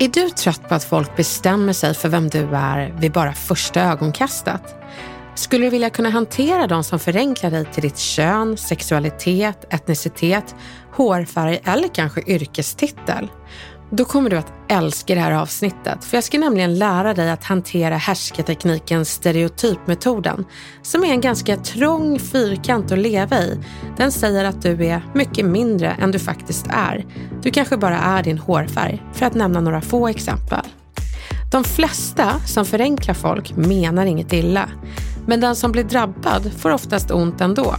Är du trött på att folk bestämmer sig för vem du är vid bara första ögonkastet? Skulle du vilja kunna hantera de som förenklar dig till ditt kön, sexualitet, etnicitet, hårfärg eller kanske yrkestitel? Då kommer du att älska det här avsnittet för jag ska nämligen lära dig att hantera härskartekniken stereotypmetoden som är en ganska trång fyrkant att leva i. Den säger att du är mycket mindre än du faktiskt är. Du kanske bara är din hårfärg, för att nämna några få exempel. De flesta som förenklar folk menar inget illa, men den som blir drabbad får oftast ont ändå.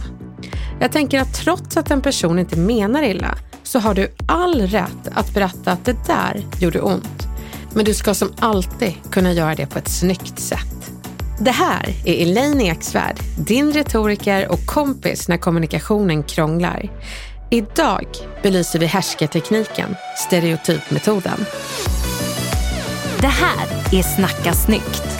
Jag tänker att trots att en person inte menar illa så har du all rätt att berätta att det där gjorde ont. Men du ska som alltid kunna göra det på ett snyggt sätt. Det här är Elaine Eksvärd, din retoriker och kompis när kommunikationen krånglar. Idag belyser vi härskartekniken, stereotypmetoden. Det här är Snacka snyggt.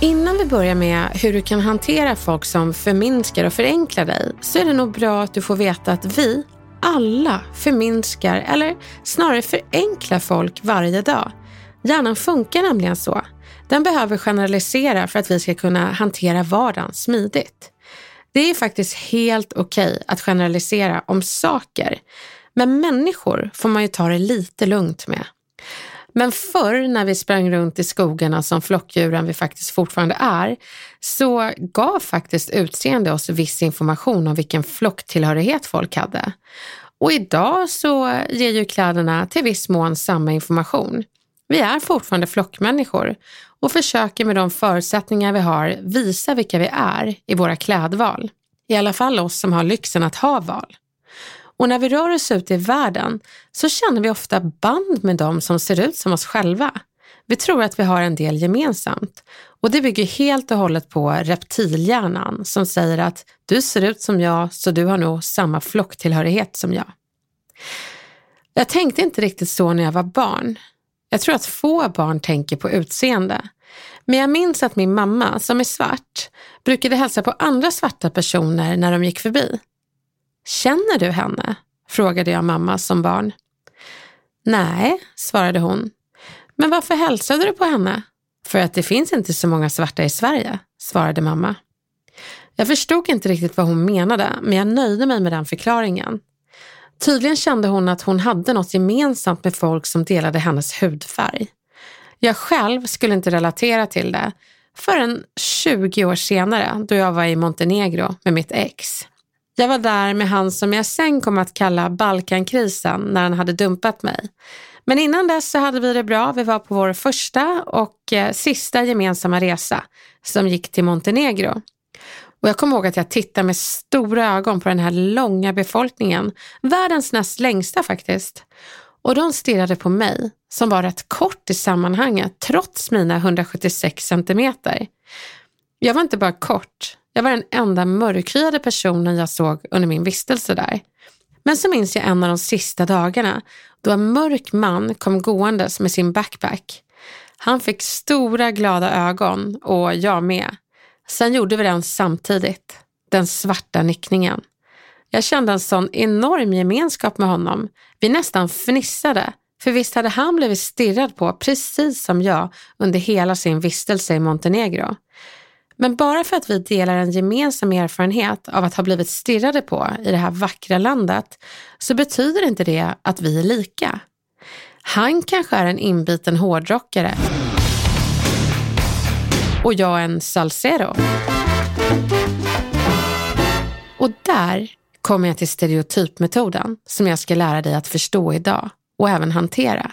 Innan vi börjar med hur du kan hantera folk som förminskar och förenklar dig så är det nog bra att du får veta att vi alla förminskar eller snarare förenklar folk varje dag. Hjärnan funkar nämligen så. Den behöver generalisera för att vi ska kunna hantera vardagen smidigt. Det är faktiskt helt okej okay att generalisera om saker, men människor får man ju ta det lite lugnt med. Men förr när vi sprang runt i skogarna som flockdjuren vi faktiskt fortfarande är, så gav faktiskt utseende oss viss information om vilken flocktillhörighet folk hade. Och idag så ger ju kläderna till viss mån samma information. Vi är fortfarande flockmänniskor och försöker med de förutsättningar vi har visa vilka vi är i våra klädval. I alla fall oss som har lyxen att ha val. Och när vi rör oss ut i världen så känner vi ofta band med dem som ser ut som oss själva. Vi tror att vi har en del gemensamt och det bygger helt och hållet på reptilhjärnan som säger att du ser ut som jag så du har nog samma flocktillhörighet som jag. Jag tänkte inte riktigt så när jag var barn. Jag tror att få barn tänker på utseende. Men jag minns att min mamma, som är svart, brukade hälsa på andra svarta personer när de gick förbi. Känner du henne? frågade jag mamma som barn. Nej, svarade hon. Men varför hälsade du på henne? För att det finns inte så många svarta i Sverige, svarade mamma. Jag förstod inte riktigt vad hon menade, men jag nöjde mig med den förklaringen. Tydligen kände hon att hon hade något gemensamt med folk som delade hennes hudfärg. Jag själv skulle inte relatera till det förrän 20 år senare då jag var i Montenegro med mitt ex. Jag var där med han som jag sen kom att kalla Balkankrisen när han hade dumpat mig. Men innan dess så hade vi det bra. Vi var på vår första och eh, sista gemensamma resa som gick till Montenegro. Och jag kommer ihåg att jag tittade med stora ögon på den här långa befolkningen. Världens näst längsta faktiskt. Och de stirrade på mig, som var rätt kort i sammanhanget, trots mina 176 centimeter. Jag var inte bara kort, jag var den enda mörkhyade personen jag såg under min vistelse där. Men så minns jag en av de sista dagarna då en mörk man kom gåendes med sin backpack. Han fick stora glada ögon och jag med. Sen gjorde vi den samtidigt, den svarta nickningen. Jag kände en sån enorm gemenskap med honom. Vi nästan fnissade, för visst hade han blivit stirrad på precis som jag under hela sin vistelse i Montenegro. Men bara för att vi delar en gemensam erfarenhet av att ha blivit stirrade på i det här vackra landet så betyder inte det att vi är lika. Han kanske är en inbiten hårdrockare och jag en salsero. Och där kommer jag till stereotypmetoden som jag ska lära dig att förstå idag och även hantera.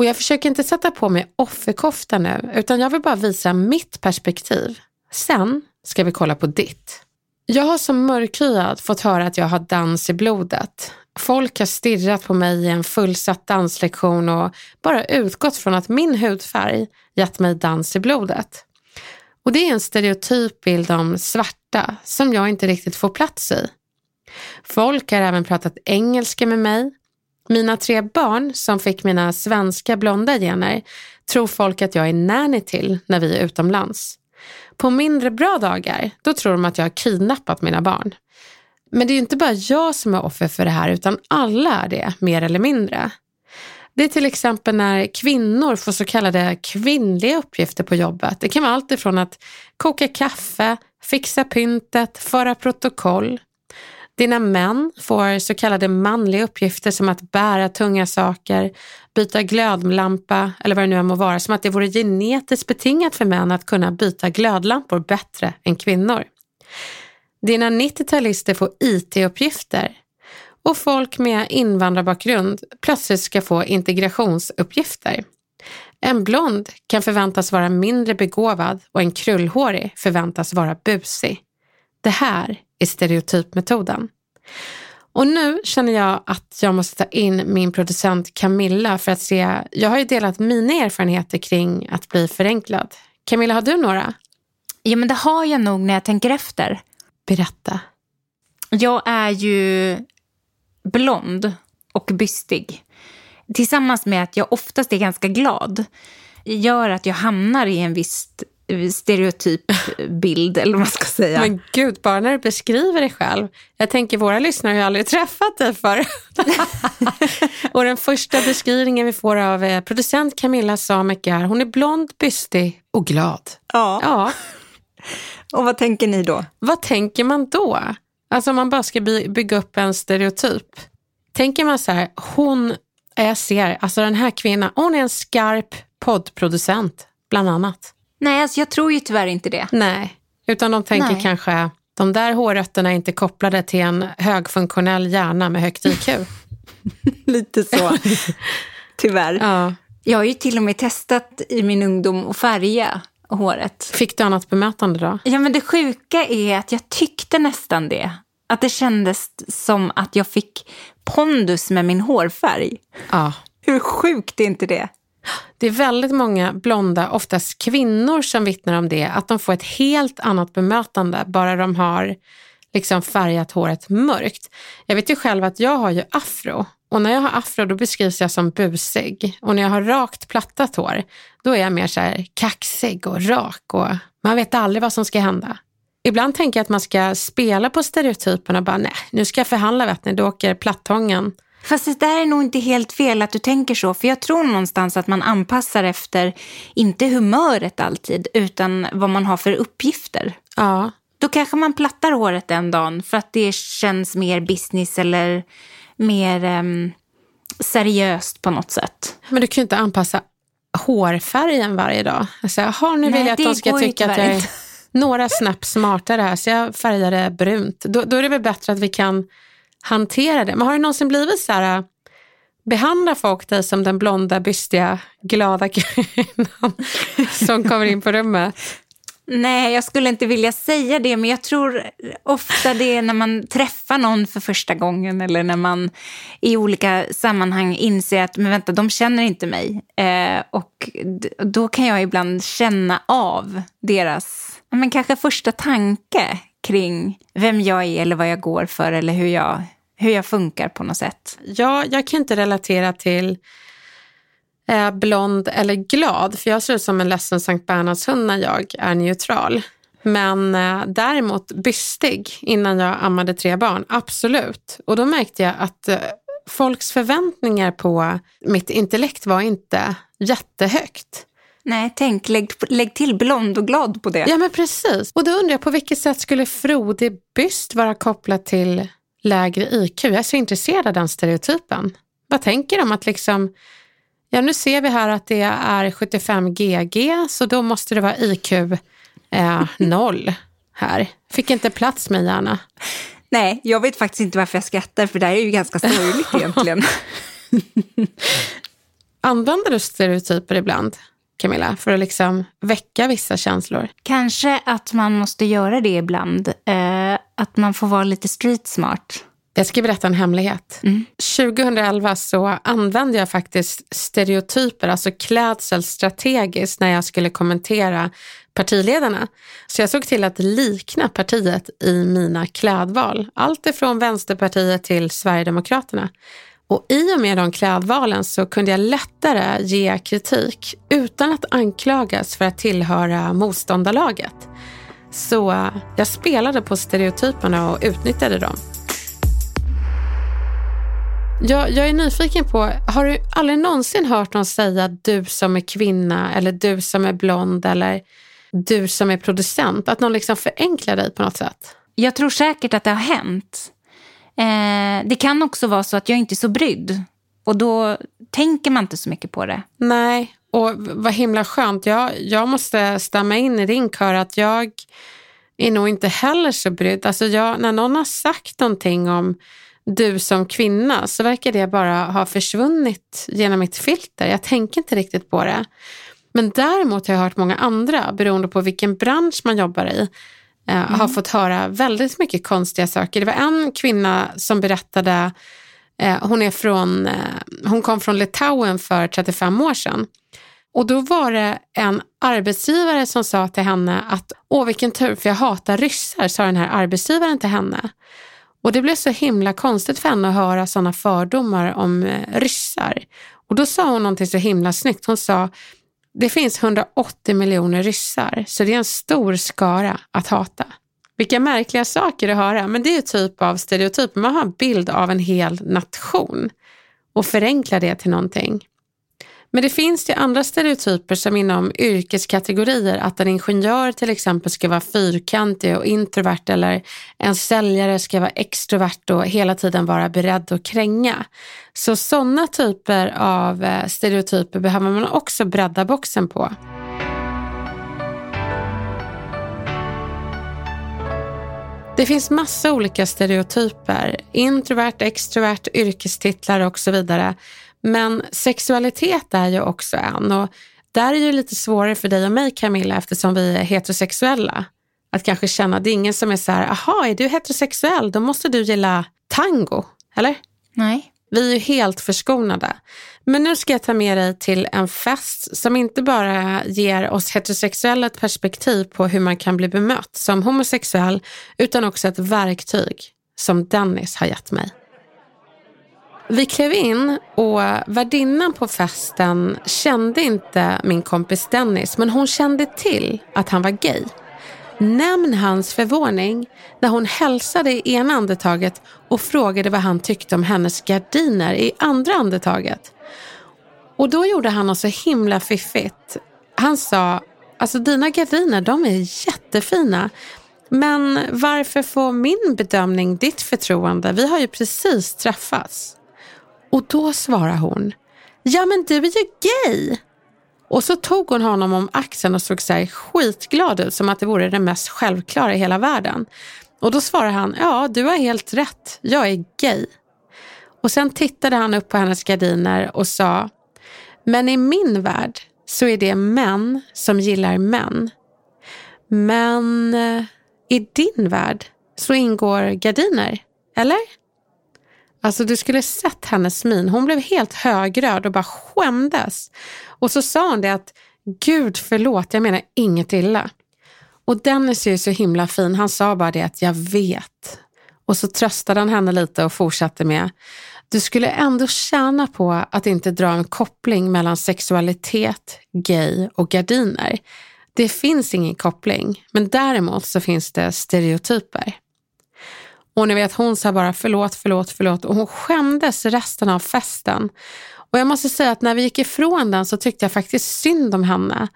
Och jag försöker inte sätta på mig offerkofta nu, utan jag vill bara visa mitt perspektiv. Sen ska vi kolla på ditt. Jag har som mörkhyad fått höra att jag har dans i blodet. Folk har stirrat på mig i en fullsatt danslektion och bara utgått från att min hudfärg gett mig dans i blodet. Och det är en stereotyp bild om svarta som jag inte riktigt får plats i. Folk har även pratat engelska med mig. Mina tre barn som fick mina svenska blonda gener tror folk att jag är nanny till när vi är utomlands. På mindre bra dagar, då tror de att jag har kidnappat mina barn. Men det är ju inte bara jag som är offer för det här utan alla är det, mer eller mindre. Det är till exempel när kvinnor får så kallade kvinnliga uppgifter på jobbet. Det kan vara allt ifrån att koka kaffe, fixa pyntet, föra protokoll. Dina män får så kallade manliga uppgifter som att bära tunga saker, byta glödlampa eller vad det nu än må vara, som att det vore genetiskt betingat för män att kunna byta glödlampor bättre än kvinnor. Dina 90-talister får IT-uppgifter och folk med invandrarbakgrund plötsligt ska få integrationsuppgifter. En blond kan förväntas vara mindre begåvad och en krullhårig förväntas vara busig. Det här är stereotypmetoden. Och nu känner jag att jag måste ta in min producent Camilla för att se, jag har ju delat mina erfarenheter kring att bli förenklad. Camilla, har du några? Ja, men det har jag nog när jag tänker efter. Berätta. Jag är ju blond och bystig. Tillsammans med att jag oftast är ganska glad gör att jag hamnar i en viss stereotyp bild, eller vad man ska säga. Men gud, bara när du beskriver dig själv. Jag tänker, våra lyssnare har ju aldrig träffat dig förr. och den första beskrivningen vi får av eh, producent Camilla Samek är, hon är blond, bystig och glad. Ja. ja. och vad tänker ni då? Vad tänker man då? Alltså om man bara ska by bygga upp en stereotyp. Tänker man så här, hon, jag ser, alltså den här kvinnan, hon är en skarp poddproducent, bland annat. Nej, alltså jag tror ju tyvärr inte det. Nej, utan de tänker Nej. kanske, de där hårrötterna är inte kopplade till en högfunktionell hjärna med högt IQ. Lite så, tyvärr. ja. Jag har ju till och med testat i min ungdom att färga håret. Fick du annat bemötande då? Ja, men det sjuka är att jag tyckte nästan det. Att det kändes som att jag fick pondus med min hårfärg. Ja. Hur sjukt är inte det? Det är väldigt många blonda, oftast kvinnor, som vittnar om det. Att de får ett helt annat bemötande bara de har liksom färgat håret mörkt. Jag vet ju själv att jag har ju afro och när jag har afro då beskrivs jag som busig och när jag har rakt plattat hår då är jag mer så här kaxig och rak och man vet aldrig vad som ska hända. Ibland tänker jag att man ska spela på stereotyperna och bara nej, nu ska jag förhandla vet ni, då åker plattången. Fast det där är nog inte helt fel att du tänker så. För jag tror någonstans att man anpassar efter, inte humöret alltid, utan vad man har för uppgifter. Ja, Då kanske man plattar håret den dagen för att det känns mer business eller mer em, seriöst på något sätt. men du kan ju inte anpassa hårfärgen varje dag. Alltså, jaha, nu Nej, vill jag att de ska tycka att jag är några snäpp smartare här, så jag färgar det brunt. Då, då är det väl bättre att vi kan hantera det. Men har det någonsin blivit så här äh, Behandlar folk dig som den blonda, bystiga, glada kvinnan som kommer in på rummet? Nej, jag skulle inte vilja säga det, men jag tror ofta det är när man träffar någon för första gången eller när man i olika sammanhang inser att men vänta, de känner inte mig. Eh, och då kan jag ibland känna av deras, men kanske första tanke kring vem jag är eller vad jag går för eller hur jag, hur jag funkar på något sätt. Ja, jag kan inte relatera till eh, blond eller glad, för jag ser ut som en ledsen Sankt Bernhardshund när jag är neutral. Men eh, däremot bystig innan jag ammade tre barn, absolut. Och då märkte jag att eh, folks förväntningar på mitt intellekt var inte jättehögt. Nej, tänk, lägg, lägg till blond och glad på det. Ja, men precis. Och då undrar jag på vilket sätt skulle frodig byst vara kopplat till lägre IQ? Jag är så intresserad av den stereotypen. Vad tänker de att liksom Ja, nu ser vi här att det är 75 GG, så då måste det vara IQ eh, 0 här. Fick inte plats med hjärna. Nej, jag vet faktiskt inte varför jag skrattar, för det här är ju ganska sorgligt egentligen. Använder du stereotyper ibland, Camilla, för att liksom väcka vissa känslor? Kanske att man måste göra det ibland. Eh, att man får vara lite street smart. Jag ska berätta en hemlighet. Mm. 2011 så använde jag faktiskt stereotyper, alltså klädsel strategiskt när jag skulle kommentera partiledarna. Så jag såg till att likna partiet i mina klädval. Allt ifrån Vänsterpartiet till Sverigedemokraterna. Och i och med de klädvalen så kunde jag lättare ge kritik utan att anklagas för att tillhöra motståndarlaget. Så jag spelade på stereotyperna och utnyttjade dem. Jag, jag är nyfiken på, har du aldrig någonsin hört någon säga du som är kvinna eller du som är blond eller du som är producent? Att någon liksom förenklar dig på något sätt? Jag tror säkert att det har hänt. Eh, det kan också vara så att jag inte är så brydd. Och då tänker man inte så mycket på det. Nej, och vad himla skönt. Jag, jag måste stämma in i din kör att jag är nog inte heller så brydd. Alltså jag, när någon har sagt någonting om du som kvinna så verkar det bara ha försvunnit genom mitt filter. Jag tänker inte riktigt på det. Men däremot har jag hört många andra, beroende på vilken bransch man jobbar i, mm. har fått höra väldigt mycket konstiga saker. Det var en kvinna som berättade, eh, hon, är från, eh, hon kom från Litauen för 35 år sedan. Och då var det en arbetsgivare som sa till henne att åh vilken tur för jag hatar ryssar, sa den här arbetsgivaren till henne. Och det blev så himla konstigt för henne att höra sådana fördomar om eh, ryssar. Och då sa hon någonting så himla snyggt. Hon sa, det finns 180 miljoner ryssar, så det är en stor skara att hata. Vilka märkliga saker att höra, men det är ju typ av stereotyper. Man har en bild av en hel nation och förenklar det till någonting. Men det finns ju andra stereotyper som inom yrkeskategorier att en ingenjör till exempel ska vara fyrkantig och introvert eller en säljare ska vara extrovert och hela tiden vara beredd att kränga. Så sådana typer av eh, stereotyper behöver man också bredda boxen på. Det finns massa olika stereotyper. Introvert, extrovert, yrkestitlar och så vidare. Men sexualitet är ju också en och där är det lite svårare för dig och mig Camilla eftersom vi är heterosexuella. Att kanske känna, det är ingen som är så här, aha är du heterosexuell då måste du gilla tango, eller? Nej. Vi är ju helt förskonade. Men nu ska jag ta med dig till en fest som inte bara ger oss heterosexuella ett perspektiv på hur man kan bli bemött som homosexuell utan också ett verktyg som Dennis har gett mig. Vi klev in och värdinnan på festen kände inte min kompis Dennis men hon kände till att han var gay. Nämn hans förvåning när hon hälsade i ena andetaget och frågade vad han tyckte om hennes gardiner i andra andetaget. Och då gjorde han något så himla fiffigt. Han sa, alltså dina gardiner de är jättefina men varför får min bedömning ditt förtroende? Vi har ju precis träffats. Och då svarar hon, ja men du är ju gay. Och så tog hon honom om axeln och såg sig skitglad ut som att det vore det mest självklara i hela världen. Och då svarar han, ja du har helt rätt, jag är gay. Och sen tittade han upp på hennes gardiner och sa, men i min värld så är det män som gillar män. Men eh, i din värld så ingår gardiner, eller? Alltså du skulle sett hennes min. Hon blev helt högröd och bara skämdes. Och så sa hon det att Gud förlåt, jag menar inget illa. Och Dennis är ju så himla fin. Han sa bara det att jag vet. Och så tröstade han henne lite och fortsatte med du skulle ändå tjäna på att inte dra en koppling mellan sexualitet, gay och gardiner. Det finns ingen koppling, men däremot så finns det stereotyper. Och ni vet, hon sa bara förlåt, förlåt, förlåt och hon skämdes resten av festen. Och jag måste säga att när vi gick ifrån den så tyckte jag faktiskt synd om henne.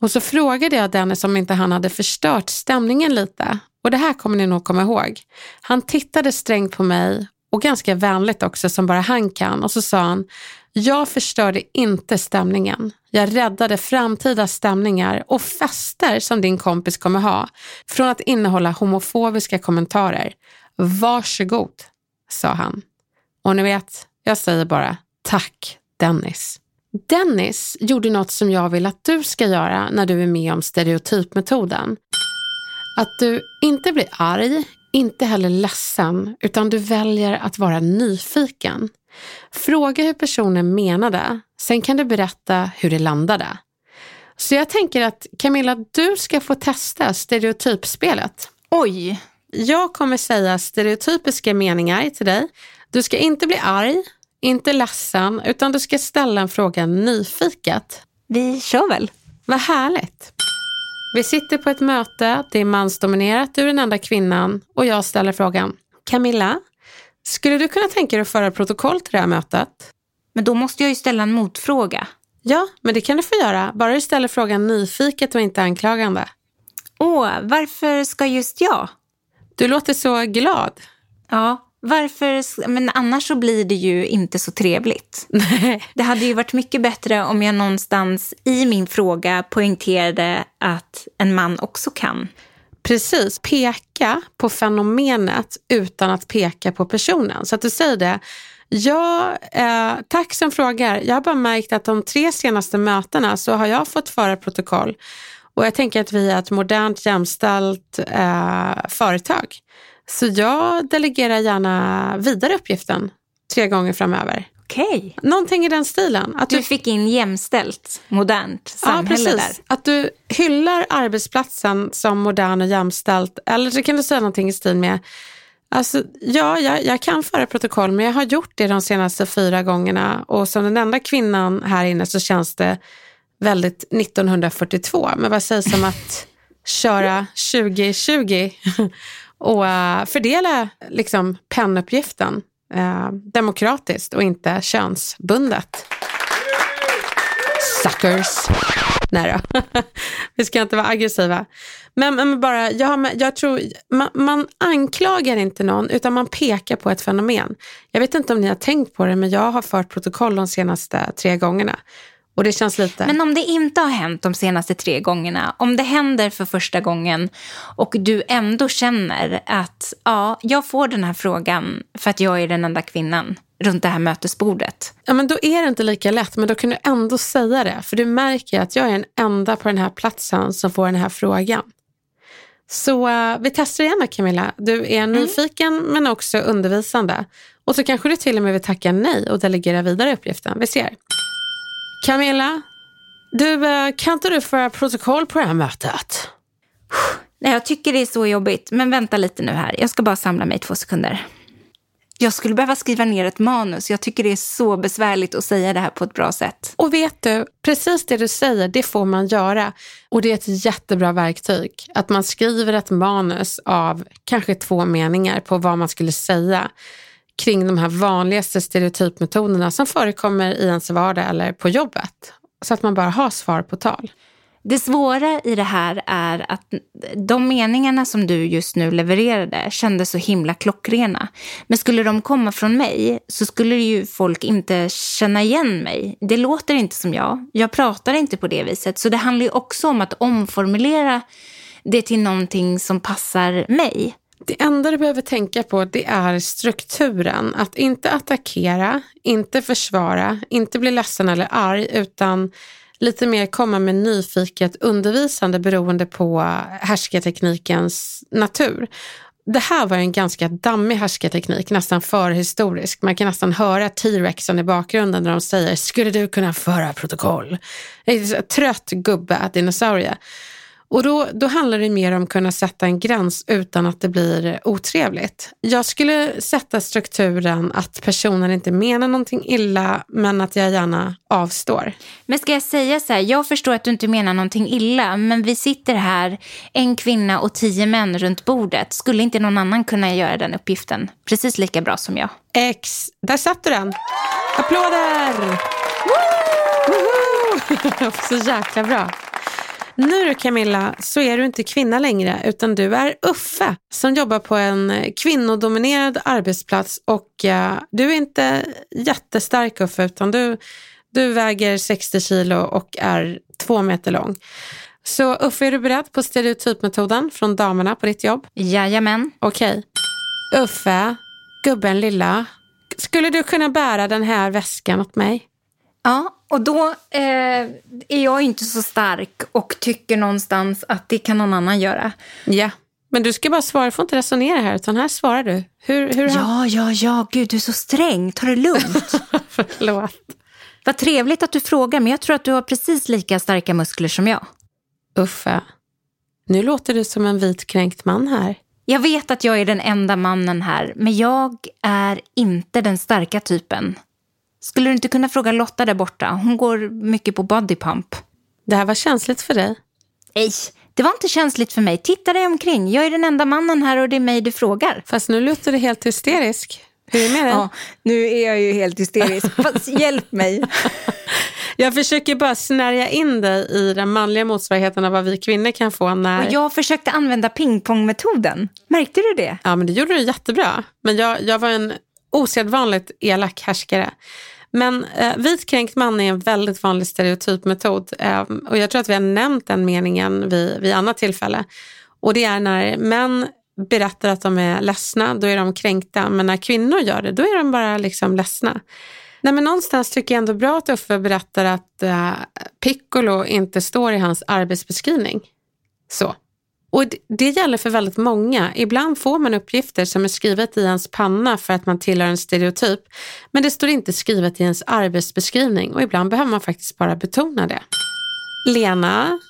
Och så frågade jag Dennis om inte han hade förstört stämningen lite. Och det här kommer ni nog komma ihåg. Han tittade strängt på mig och ganska vänligt också som bara han kan och så sa han jag förstörde inte stämningen. Jag räddade framtida stämningar och fester som din kompis kommer ha från att innehålla homofobiska kommentarer. Varsågod, sa han. Och ni vet, jag säger bara tack Dennis. Dennis gjorde något som jag vill att du ska göra när du är med om stereotypmetoden. Att du inte blir arg, inte heller ledsen, utan du väljer att vara nyfiken. Fråga hur personen menade, sen kan du berätta hur det landade. Så jag tänker att Camilla, du ska få testa stereotypspelet. Oj! Jag kommer säga stereotypiska meningar till dig. Du ska inte bli arg, inte ledsen, utan du ska ställa en fråga nyfiket. Vi kör väl. Vad härligt. Vi sitter på ett möte, det är mansdominerat, du är den enda kvinnan och jag ställer frågan. Camilla, skulle du kunna tänka dig att föra protokoll till det här mötet? Men då måste jag ju ställa en motfråga. Ja, men det kan du få göra, bara du ställer frågan nyfiket och inte anklagande. Åh, varför ska just jag? Du låter så glad. Ja, varför? Men annars så blir det ju inte så trevligt. Nej. Det hade ju varit mycket bättre om jag någonstans i min fråga poängterade att en man också kan. Precis, peka på fenomenet utan att peka på personen. Så att du säger det. Ja, eh, tack som frågar. Jag har bara märkt att de tre senaste mötena så har jag fått föra protokoll. Och jag tänker att vi är ett modernt jämställt eh, företag. Så jag delegerar gärna vidare uppgiften tre gånger framöver. Okej. Någonting i den stilen. Att Du fick in jämställt, modernt samhälle ja, där. precis. Att du hyllar arbetsplatsen som modern och jämställt. Eller så kan du säga någonting i stil med Alltså, ja, jag, jag kan föra protokoll men jag har gjort det de senaste fyra gångerna och som den enda kvinnan här inne så känns det väldigt 1942. Men vad sägs om att köra 2020 och eh, fördela liksom, pennuppgiften eh, demokratiskt och inte könsbundet. Suckers. Nej då. Vi ska inte vara aggressiva. Men, men bara, jag, jag tror, man, man, anklagar inte någon utan man pekar på ett fenomen. Jag vet inte om ni har tänkt på det men jag har fört protokoll de senaste tre gångerna. Och det känns lite... Men om det inte har hänt de senaste tre gångerna, om det händer för första gången och du ändå känner att ja, jag får den här frågan för att jag är den enda kvinnan runt det här mötesbordet. Ja, men då är det inte lika lätt, men då kan du ändå säga det. För du märker att jag är den enda på den här platsen som får den här frågan. Så uh, vi testar igen Camilla. Du är mm. nyfiken men också undervisande. Och så kanske du till och med vill tacka nej och delegera vidare uppgiften. Vi ser. Camilla, du, uh, kan inte du föra protokoll på det här mötet? Nej, jag tycker det är så jobbigt. Men vänta lite nu här. Jag ska bara samla mig två sekunder. Jag skulle behöva skriva ner ett manus. Jag tycker det är så besvärligt att säga det här på ett bra sätt. Och vet du, precis det du säger, det får man göra. Och det är ett jättebra verktyg. Att man skriver ett manus av kanske två meningar på vad man skulle säga kring de här vanligaste stereotypmetoderna som förekommer i ens vardag eller på jobbet. Så att man bara har svar på tal. Det svåra i det här är att de meningarna som du just nu levererade kändes så himla klockrena. Men skulle de komma från mig så skulle ju folk inte känna igen mig. Det låter inte som jag. Jag pratar inte på det viset. Så det handlar ju också om att omformulera det till någonting som passar mig. Det enda du behöver tänka på det är strukturen. Att inte attackera, inte försvara, inte bli ledsen eller arg utan lite mer komma med nyfiket undervisande beroende på härskarteknikens natur. Det här var en ganska dammig härskarteknik, nästan förhistorisk. Man kan nästan höra T-rexen i bakgrunden när de säger “Skulle du kunna föra protokoll?” Trött gubbe, dinosaurie. Och då, då handlar det mer om att kunna sätta en gräns utan att det blir otrevligt. Jag skulle sätta strukturen att personen inte menar någonting illa men att jag gärna avstår. Men ska jag säga så här, jag förstår att du inte menar någonting illa men vi sitter här, en kvinna och tio män runt bordet. Skulle inte någon annan kunna göra den uppgiften precis lika bra som jag? X, där satt du den. Applåder! Woo! så jäkla bra. Nu du Camilla, så är du inte kvinna längre utan du är Uffe som jobbar på en kvinnodominerad arbetsplats och uh, du är inte jättestark Uffe utan du, du väger 60 kilo och är två meter lång. Så Uffe, är du beredd på stereotypmetoden från damerna på ditt jobb? Jajamän. Okej. Uffe, gubben lilla, skulle du kunna bära den här väskan åt mig? Ja, och då eh, är jag inte så stark och tycker någonstans att det kan någon annan göra. Ja, men du ska bara svara, du får inte resonera här, utan här svarar du. Hur, hur ja, ja, ja, gud du är så sträng, ta det lugnt. Förlåt. Vad trevligt att du frågar, men jag tror att du har precis lika starka muskler som jag. Uffe, nu låter du som en vitkränkt man här. Jag vet att jag är den enda mannen här, men jag är inte den starka typen. Skulle du inte kunna fråga Lotta där borta? Hon går mycket på bodypump. Det här var känsligt för dig. Nej, det var inte känsligt för mig. Titta dig omkring. Jag är den enda mannen här och det är mig du frågar. Fast nu låter du helt hysterisk. Hur är det med dig? Ja, nu är jag ju helt hysterisk. Fast hjälp mig. Jag försöker bara snärja in dig i den manliga motsvarigheten av vad vi kvinnor kan få när... Och jag försökte använda pingpongmetoden. Märkte du det? Ja, men det gjorde du jättebra. Men jag, jag var en osedvanligt elak härskare. Men eh, vitkränkt man är en väldigt vanlig stereotypmetod eh, och jag tror att vi har nämnt den meningen vid, vid annat tillfälle. Och det är när män berättar att de är ledsna, då är de kränkta. Men när kvinnor gör det, då är de bara liksom ledsna. Nej, men någonstans tycker jag ändå bra att Uffe berättar att eh, Piccolo inte står i hans arbetsbeskrivning. Så. Och det gäller för väldigt många. Ibland får man uppgifter som är skrivet i ens panna för att man tillhör en stereotyp. Men det står inte skrivet i ens arbetsbeskrivning och ibland behöver man faktiskt bara betona det. Lena,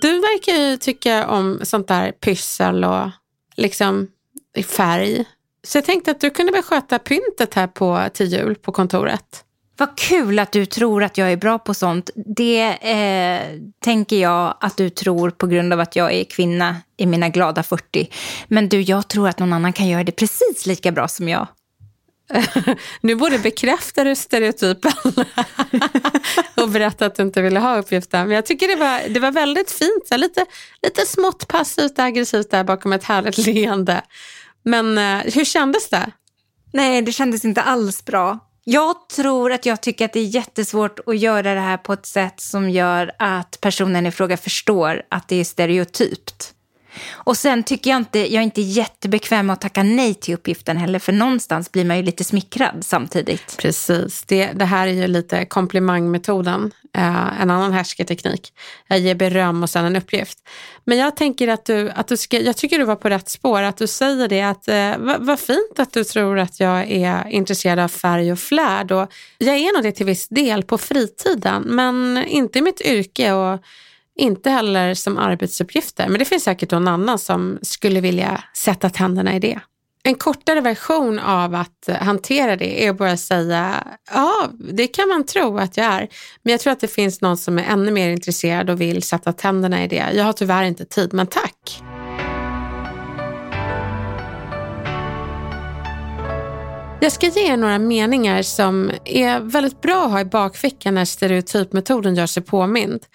du verkar ju tycka om sånt där pyssel och liksom färg. Så jag tänkte att du kunde väl sköta pyntet här på till jul på kontoret. Vad kul att du tror att jag är bra på sånt. Det eh, tänker jag att du tror på grund av att jag är kvinna i mina glada 40. Men du, jag tror att någon annan kan göra det precis lika bra som jag. nu både bekräftar du stereotypen och berättar att du inte ville ha uppgiften. Men jag tycker det var, det var väldigt fint. Så lite, lite smått passivt aggressivt där bakom ett härligt leende. Men eh, hur kändes det? Nej, det kändes inte alls bra. Jag tror att jag tycker att det är jättesvårt att göra det här på ett sätt som gör att personen i fråga förstår att det är stereotypt. Och sen tycker jag inte, jag är inte jättebekväm med att tacka nej till uppgiften heller, för någonstans blir man ju lite smickrad samtidigt. Precis, det, det här är ju lite komplimangmetoden, eh, en annan härsketeknik. Jag ger beröm och sen en uppgift. Men jag tänker att du, att du ska, jag tycker du var på rätt spår, att du säger det att eh, vad va fint att du tror att jag är intresserad av färg och flärd. Och jag är nog det till viss del på fritiden, men inte i mitt yrke. och inte heller som arbetsuppgifter, men det finns säkert någon annan som skulle vilja sätta tänderna i det. En kortare version av att hantera det är att bara säga, ja, det kan man tro att jag är, men jag tror att det finns någon som är ännu mer intresserad och vill sätta tänderna i det. Jag har tyvärr inte tid, men tack. Jag ska ge er några meningar som är väldigt bra att ha i bakfickan när stereotypmetoden gör sig påmind.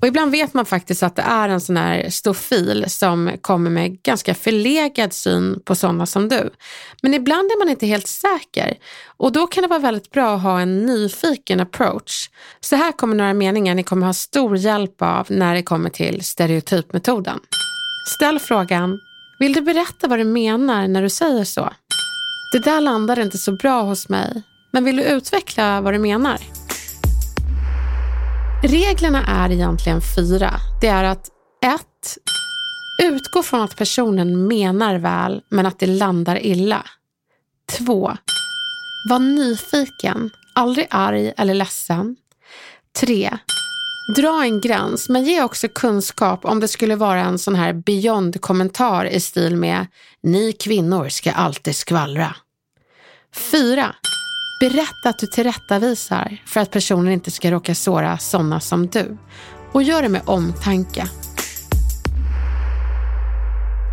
Och ibland vet man faktiskt att det är en sån här stofil som kommer med ganska förlegad syn på sådana som du. Men ibland är man inte helt säker och då kan det vara väldigt bra att ha en nyfiken approach. Så här kommer några meningar ni kommer ha stor hjälp av när det kommer till stereotypmetoden. Ställ frågan Vill du berätta vad du menar när du säger så? Det där landade inte så bra hos mig, men vill du utveckla vad du menar? Reglerna är egentligen fyra. Det är att 1. Utgå från att personen menar väl, men att det landar illa. 2. Var nyfiken, aldrig arg eller ledsen. 3. Dra en gräns, men ge också kunskap om det skulle vara en sån här beyond-kommentar i stil med “Ni kvinnor ska alltid skvallra”. 4. Berätta att du tillrättavisar för att personen inte ska råka såra sådana som du. Och gör det med omtanke.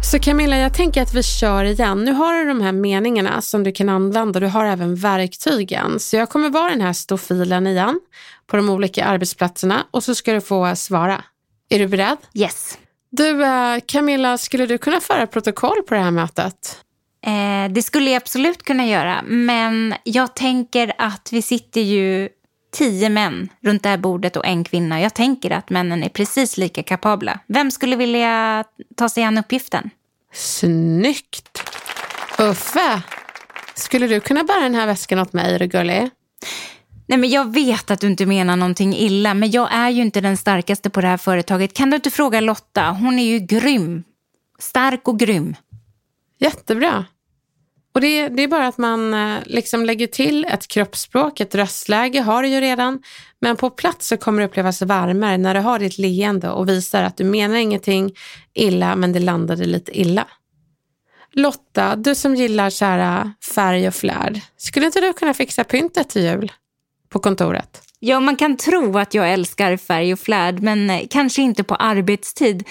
Så Camilla, jag tänker att vi kör igen. Nu har du de här meningarna som du kan använda. Du har även verktygen. Så jag kommer vara den här stofilen igen på de olika arbetsplatserna och så ska du få svara. Är du beredd? Yes. Du, eh, Camilla, skulle du kunna föra protokoll på det här mötet? Eh, det skulle jag absolut kunna göra, men jag tänker att vi sitter ju tio män runt det här bordet och en kvinna. Jag tänker att männen är precis lika kapabla. Vem skulle vilja ta sig an uppgiften? Snyggt! Uffe, skulle du kunna bära den här väskan åt mig, är du gullig? Nej, men jag vet att du inte menar någonting illa, men jag är ju inte den starkaste på det här företaget. Kan du inte fråga Lotta? Hon är ju grym. Stark och grym. Jättebra. Och det, det är bara att man eh, liksom lägger till ett kroppsspråk, ett röstläge har du ju redan. Men på plats så kommer det upplevas varmare när du har ditt leende och visar att du menar ingenting illa men det landade lite illa. Lotta, du som gillar så här eh, färg och flärd, skulle inte du kunna fixa pyntet till jul på kontoret? Ja, man kan tro att jag älskar färg och flärd, men eh, kanske inte på arbetstid.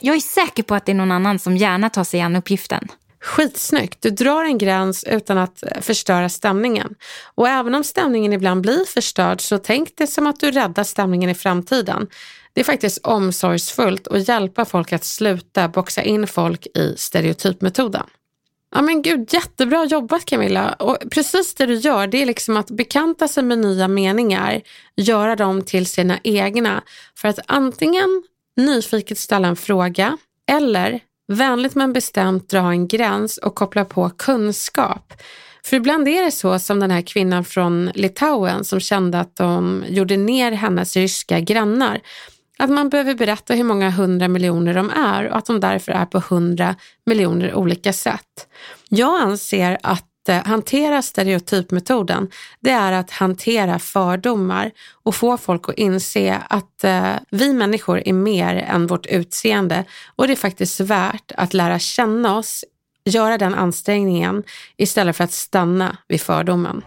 Jag är säker på att det är någon annan som gärna tar sig an uppgiften. Skitsnyggt. Du drar en gräns utan att eh, förstöra stämningen. Och även om stämningen ibland blir förstörd så tänk det som att du räddar stämningen i framtiden. Det är faktiskt omsorgsfullt att hjälpa folk att sluta boxa in folk i stereotypmetoden. Ja men gud, jättebra jobbat Camilla. Och precis det du gör, det är liksom att bekanta sig med nya meningar, göra dem till sina egna. För att antingen nyfiket ställa en fråga eller Vänligt men bestämt dra en gräns och koppla på kunskap. För ibland är det så som den här kvinnan från Litauen som kände att de gjorde ner hennes ryska grannar. Att man behöver berätta hur många hundra miljoner de är och att de därför är på hundra miljoner olika sätt. Jag anser att Eh, hantera stereotypmetoden, det är att hantera fördomar och få folk att inse att eh, vi människor är mer än vårt utseende och det är faktiskt värt att lära känna oss, göra den ansträngningen istället för att stanna vid fördomen.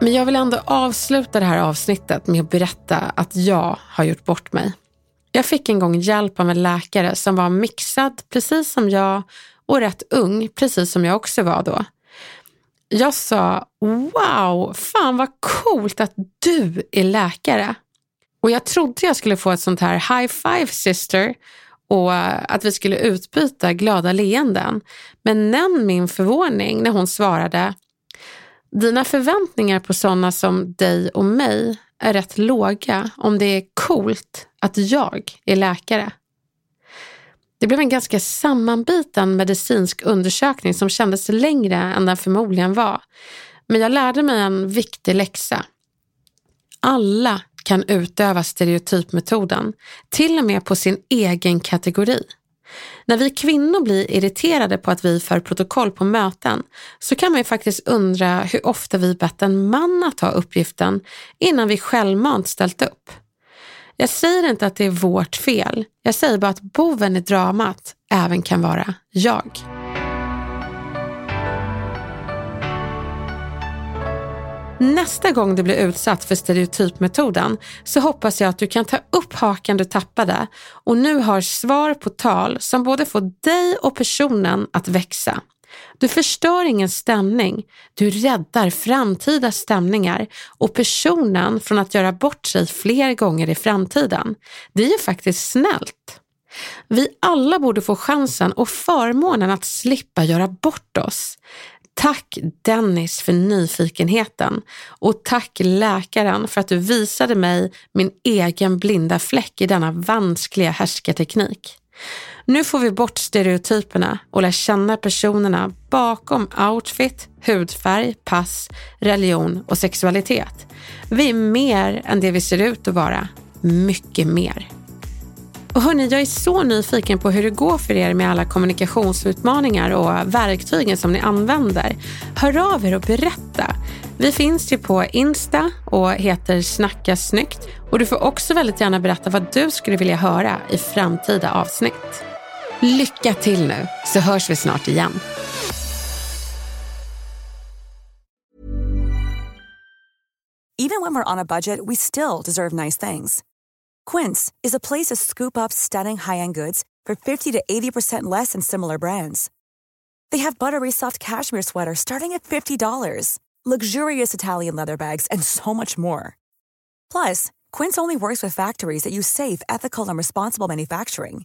Men jag vill ändå avsluta det här avsnittet med att berätta att jag har gjort bort mig. Jag fick en gång hjälp av en läkare som var mixad precis som jag och rätt ung, precis som jag också var då. Jag sa, wow, fan vad coolt att du är läkare. Och jag trodde jag skulle få ett sånt här high five sister och eh, att vi skulle utbyta glada leenden. Men nämn min förvåning när hon svarade, dina förväntningar på sådana som dig och mig är rätt låga om det är coolt att jag är läkare. Det blev en ganska sammanbiten medicinsk undersökning som kändes längre än den förmodligen var. Men jag lärde mig en viktig läxa. Alla kan utöva stereotypmetoden, till och med på sin egen kategori. När vi kvinnor blir irriterade på att vi för protokoll på möten så kan man ju faktiskt undra hur ofta vi bett en man att ta uppgiften innan vi självmant ställt upp. Jag säger inte att det är vårt fel. Jag säger bara att boven i dramat även kan vara jag. Nästa gång du blir utsatt för stereotypmetoden så hoppas jag att du kan ta upp hakan du tappade och nu har svar på tal som både får dig och personen att växa. Du förstör ingen stämning, du räddar framtida stämningar och personen från att göra bort sig fler gånger i framtiden. Det är ju faktiskt snällt. Vi alla borde få chansen och förmånen att slippa göra bort oss. Tack Dennis för nyfikenheten och tack läkaren för att du visade mig min egen blinda fläck i denna vanskliga härskarteknik. Nu får vi bort stereotyperna och lär känna personerna bakom outfit, hudfärg, pass, religion och sexualitet. Vi är mer än det vi ser ut att vara. Mycket mer. Och hörni, jag är så nyfiken på hur det går för er med alla kommunikationsutmaningar och verktygen som ni använder. Hör av er och berätta. Vi finns ju på Insta och heter Snacka snyggt. Och du får också väldigt gärna berätta vad du skulle vilja höra i framtida avsnitt. Lycka till nu, så hörs vi snart igen. Even when we're on a budget we still deserve nice things. Quince is a place to scoop up stunning high-end goods for 50 to 80% less than similar brands. They have buttery soft cashmere sweaters starting at $50, luxurious Italian leather bags, and so much more. Plus, Quince only works with factories that use safe, ethical, and responsible manufacturing.